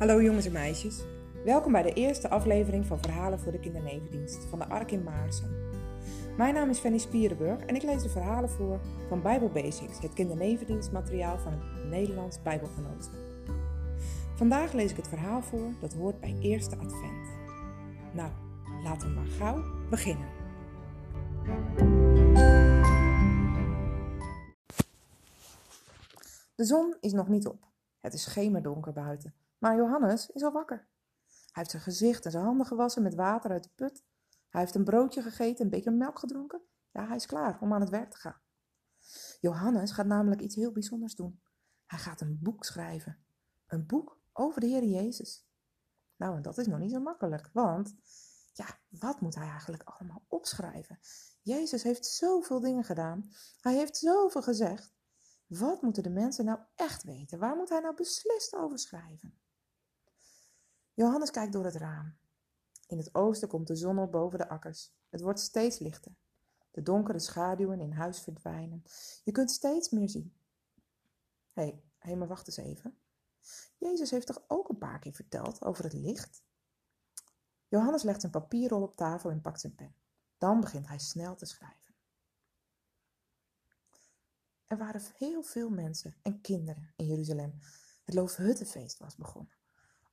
Hallo jongens en meisjes. Welkom bij de eerste aflevering van Verhalen voor de Kindernevendienst van de Ark in Maarsen. Mijn naam is Fanny Spierenburg en ik lees de verhalen voor van Bijbel Basics, het kindernevendienstmateriaal van het Nederlands Bijbelgenootschap. Vandaag lees ik het verhaal voor dat hoort bij Eerste Advent. Nou, laten we maar gauw beginnen. De zon is nog niet op. Het is schemerdonker buiten. Maar Johannes is al wakker. Hij heeft zijn gezicht en zijn handen gewassen met water uit de put. Hij heeft een broodje gegeten, een beker melk gedronken. Ja, hij is klaar om aan het werk te gaan. Johannes gaat namelijk iets heel bijzonders doen. Hij gaat een boek schrijven. Een boek over de Heer Jezus. Nou, en dat is nog niet zo makkelijk, want ja, wat moet hij eigenlijk allemaal opschrijven? Jezus heeft zoveel dingen gedaan. Hij heeft zoveel gezegd. Wat moeten de mensen nou echt weten? Waar moet hij nou beslist over schrijven? Johannes kijkt door het raam. In het oosten komt de zon op boven de akkers. Het wordt steeds lichter. De donkere schaduwen in huis verdwijnen. Je kunt steeds meer zien. Hé, hey, maar wacht eens even. Jezus heeft toch ook een paar keer verteld over het licht? Johannes legt zijn papierrol op tafel en pakt zijn pen. Dan begint hij snel te schrijven. Er waren heel veel mensen en kinderen in Jeruzalem. Het Loofhuttenfeest was begonnen.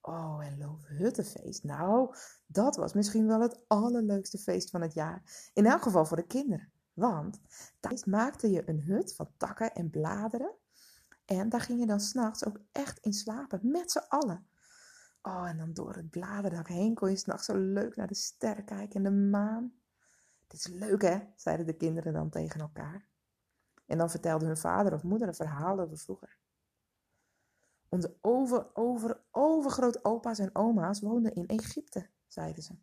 Oh, en Loofhuttenfeest. Nou, dat was misschien wel het allerleukste feest van het jaar. In elk geval voor de kinderen. Want tijdens maakte je een hut van takken en bladeren. En daar ging je dan s'nachts ook echt in slapen, met z'n allen. Oh, en dan door het bladerdak heen kon je s'nachts zo leuk naar de sterren kijken en de maan. Dit is leuk, hè? zeiden de kinderen dan tegen elkaar. En dan vertelde hun vader of moeder een verhaal over vroeger. Onze over, over, overgrootopa's en oma's woonden in Egypte, zeiden ze.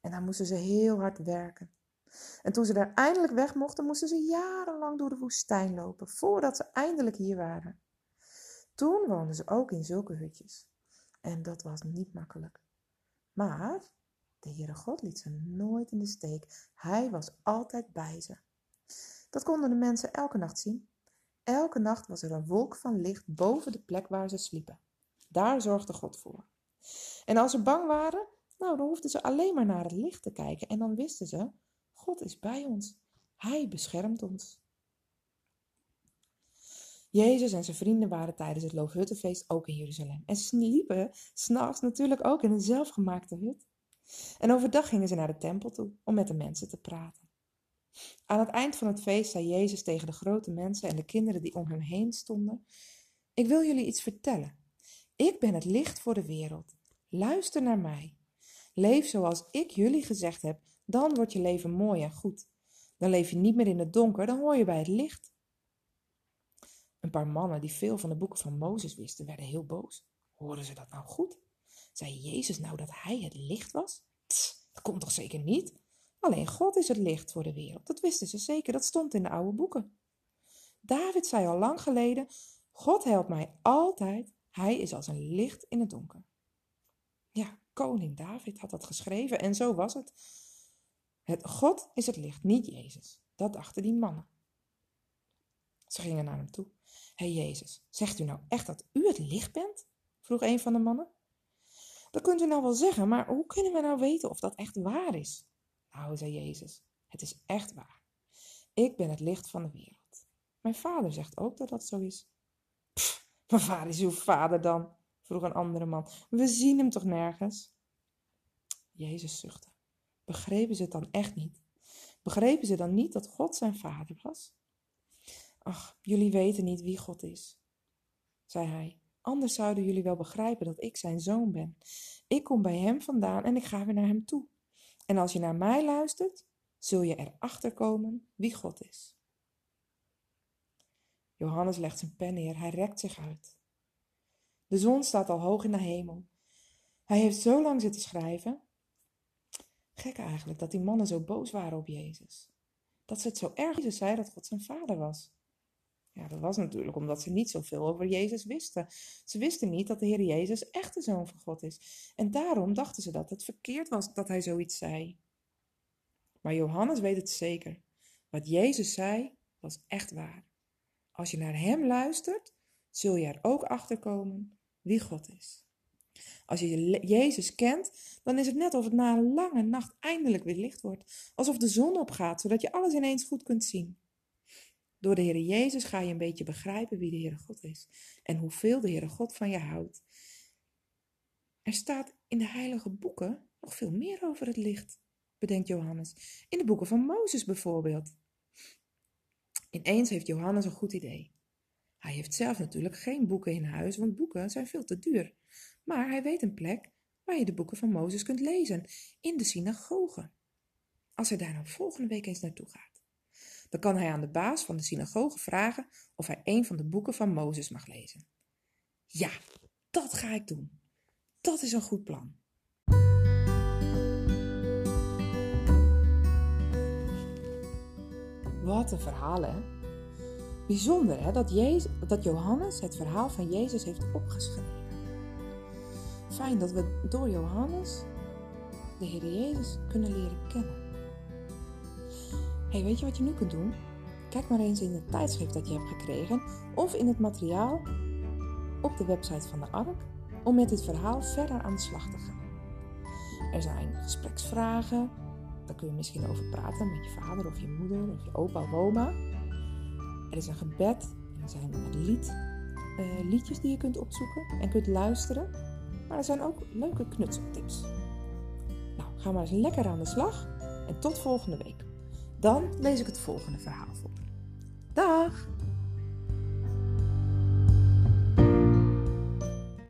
En daar moesten ze heel hard werken. En toen ze daar eindelijk weg mochten, moesten ze jarenlang door de woestijn lopen, voordat ze eindelijk hier waren. Toen woonden ze ook in zulke hutjes. En dat was niet makkelijk. Maar de Heere God liet ze nooit in de steek. Hij was altijd bij ze. Dat konden de mensen elke nacht zien. Elke nacht was er een wolk van licht boven de plek waar ze sliepen. Daar zorgde God voor. En als ze bang waren, nou, dan hoefden ze alleen maar naar het licht te kijken en dan wisten ze: God is bij ons. Hij beschermt ons. Jezus en zijn vrienden waren tijdens het Loofhuttenfeest ook in Jeruzalem en sliepen s'nachts natuurlijk ook in een zelfgemaakte hut. En overdag gingen ze naar de tempel toe om met de mensen te praten. Aan het eind van het feest zei Jezus tegen de grote mensen en de kinderen die om hem heen stonden: Ik wil jullie iets vertellen. Ik ben het licht voor de wereld. Luister naar mij. Leef zoals ik jullie gezegd heb, dan wordt je leven mooi en goed. Dan leef je niet meer in het donker, dan hoor je bij het licht. Een paar mannen die veel van de boeken van Mozes wisten, werden heel boos. Hoorden ze dat nou goed? Zei Jezus nou dat hij het licht was? Dat komt toch zeker niet? Alleen God is het licht voor de wereld. Dat wisten ze zeker, dat stond in de oude boeken. David zei al lang geleden: God helpt mij altijd, hij is als een licht in het donker. Ja, koning David had dat geschreven en zo was het. het God is het licht, niet Jezus. Dat dachten die mannen. Ze gingen naar hem toe. Hé hey Jezus, zegt u nou echt dat u het licht bent? vroeg een van de mannen. Dat kunt u nou wel zeggen, maar hoe kunnen we nou weten of dat echt waar is? Nou, zei Jezus, het is echt waar. Ik ben het licht van de wereld. Mijn vader zegt ook dat dat zo is. Pff, maar waar is uw vader dan? vroeg een andere man. We zien hem toch nergens? Jezus zuchtte. Begrepen ze het dan echt niet? Begrepen ze dan niet dat God zijn vader was? Ach, jullie weten niet wie God is, zei hij. Anders zouden jullie wel begrijpen dat ik zijn zoon ben. Ik kom bij hem vandaan en ik ga weer naar hem toe. En als je naar mij luistert, zul je erachter komen wie God is. Johannes legt zijn pen neer, hij rekt zich uit. De zon staat al hoog in de hemel. Hij heeft zo lang zitten schrijven. Gek eigenlijk dat die mannen zo boos waren op Jezus. Dat ze het zo erg zei dat God zijn vader was. Ja, dat was natuurlijk omdat ze niet zoveel over Jezus wisten. Ze wisten niet dat de Heer Jezus echt de Zoon van God is. En daarom dachten ze dat het verkeerd was dat hij zoiets zei. Maar Johannes weet het zeker. Wat Jezus zei, was echt waar. Als je naar Hem luistert, zul je er ook achter komen wie God is. Als je Jezus kent, dan is het net of het na een lange nacht eindelijk weer licht wordt. Alsof de zon opgaat, zodat je alles ineens goed kunt zien. Door de Heer Jezus ga je een beetje begrijpen wie de Heere God is en hoeveel de Heere God van je houdt. Er staat in de heilige boeken nog veel meer over het licht, bedenkt Johannes. In de boeken van Mozes bijvoorbeeld. Ineens heeft Johannes een goed idee. Hij heeft zelf natuurlijk geen boeken in huis, want boeken zijn veel te duur. Maar hij weet een plek waar je de boeken van Mozes kunt lezen, in de synagoge. Als hij daar nou volgende week eens naartoe gaat, dan kan hij aan de baas van de synagoge vragen of hij een van de boeken van Mozes mag lezen. Ja, dat ga ik doen. Dat is een goed plan. Wat een verhaal, hè? Bijzonder, hè? Dat, Jezus, dat Johannes het verhaal van Jezus heeft opgeschreven. Fijn dat we door Johannes de Heer Jezus kunnen leren kennen. Hey, weet je wat je nu kunt doen? Kijk maar eens in het tijdschrift dat je hebt gekregen of in het materiaal op de website van de ARK om met dit verhaal verder aan de slag te gaan. Er zijn gespreksvragen, daar kun je misschien over praten met je vader of je moeder of je opa of oma. Er is een gebed er zijn lied, uh, liedjes die je kunt opzoeken en kunt luisteren. Maar er zijn ook leuke knutseltips. Nou, ga maar eens lekker aan de slag en tot volgende week. Dan lees ik het volgende verhaal voor. Dag!